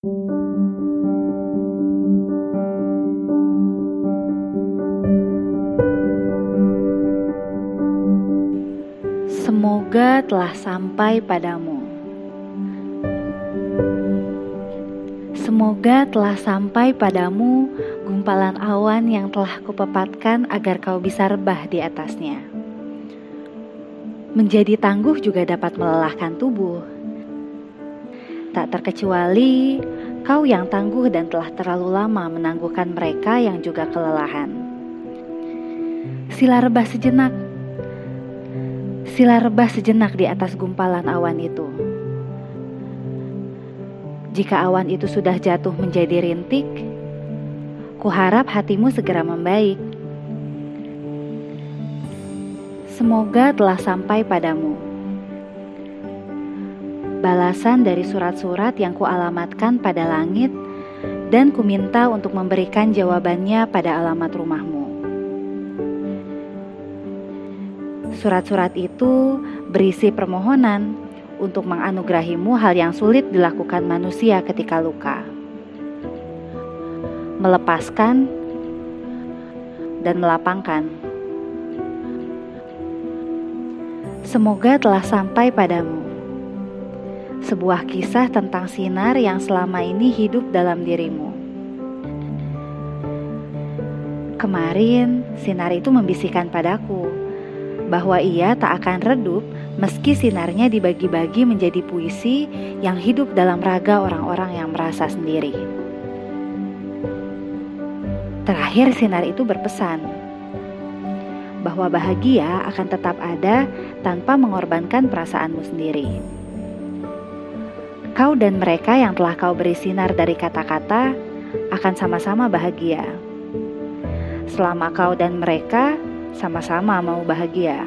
Semoga telah sampai padamu. Semoga telah sampai padamu gumpalan awan yang telah kupepatkan agar kau bisa rebah di atasnya. Menjadi tangguh juga dapat melelahkan tubuh. Tak terkecuali kau yang tangguh dan telah terlalu lama menangguhkan mereka yang juga kelelahan. Sila rebah sejenak Sila rebah sejenak di atas gumpalan awan itu. Jika awan itu sudah jatuh menjadi rintik, kuharap hatimu segera membaik. Semoga telah sampai padamu. Balasan dari surat-surat yang kualamatkan pada langit dan kuminta untuk memberikan jawabannya pada alamat rumahmu. Surat-surat itu berisi permohonan untuk menganugerahimu hal yang sulit dilakukan manusia ketika luka. Melepaskan dan melapangkan. Semoga telah sampai padamu sebuah kisah tentang sinar yang selama ini hidup dalam dirimu. Kemarin, sinar itu membisikkan padaku bahwa ia tak akan redup meski sinarnya dibagi-bagi menjadi puisi yang hidup dalam raga orang-orang yang merasa sendiri. Terakhir, sinar itu berpesan bahwa bahagia akan tetap ada tanpa mengorbankan perasaanmu sendiri. Kau dan mereka yang telah kau beri sinar dari kata-kata akan sama-sama bahagia. Selama kau dan mereka sama-sama mau bahagia.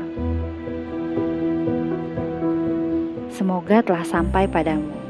Semoga telah sampai padamu.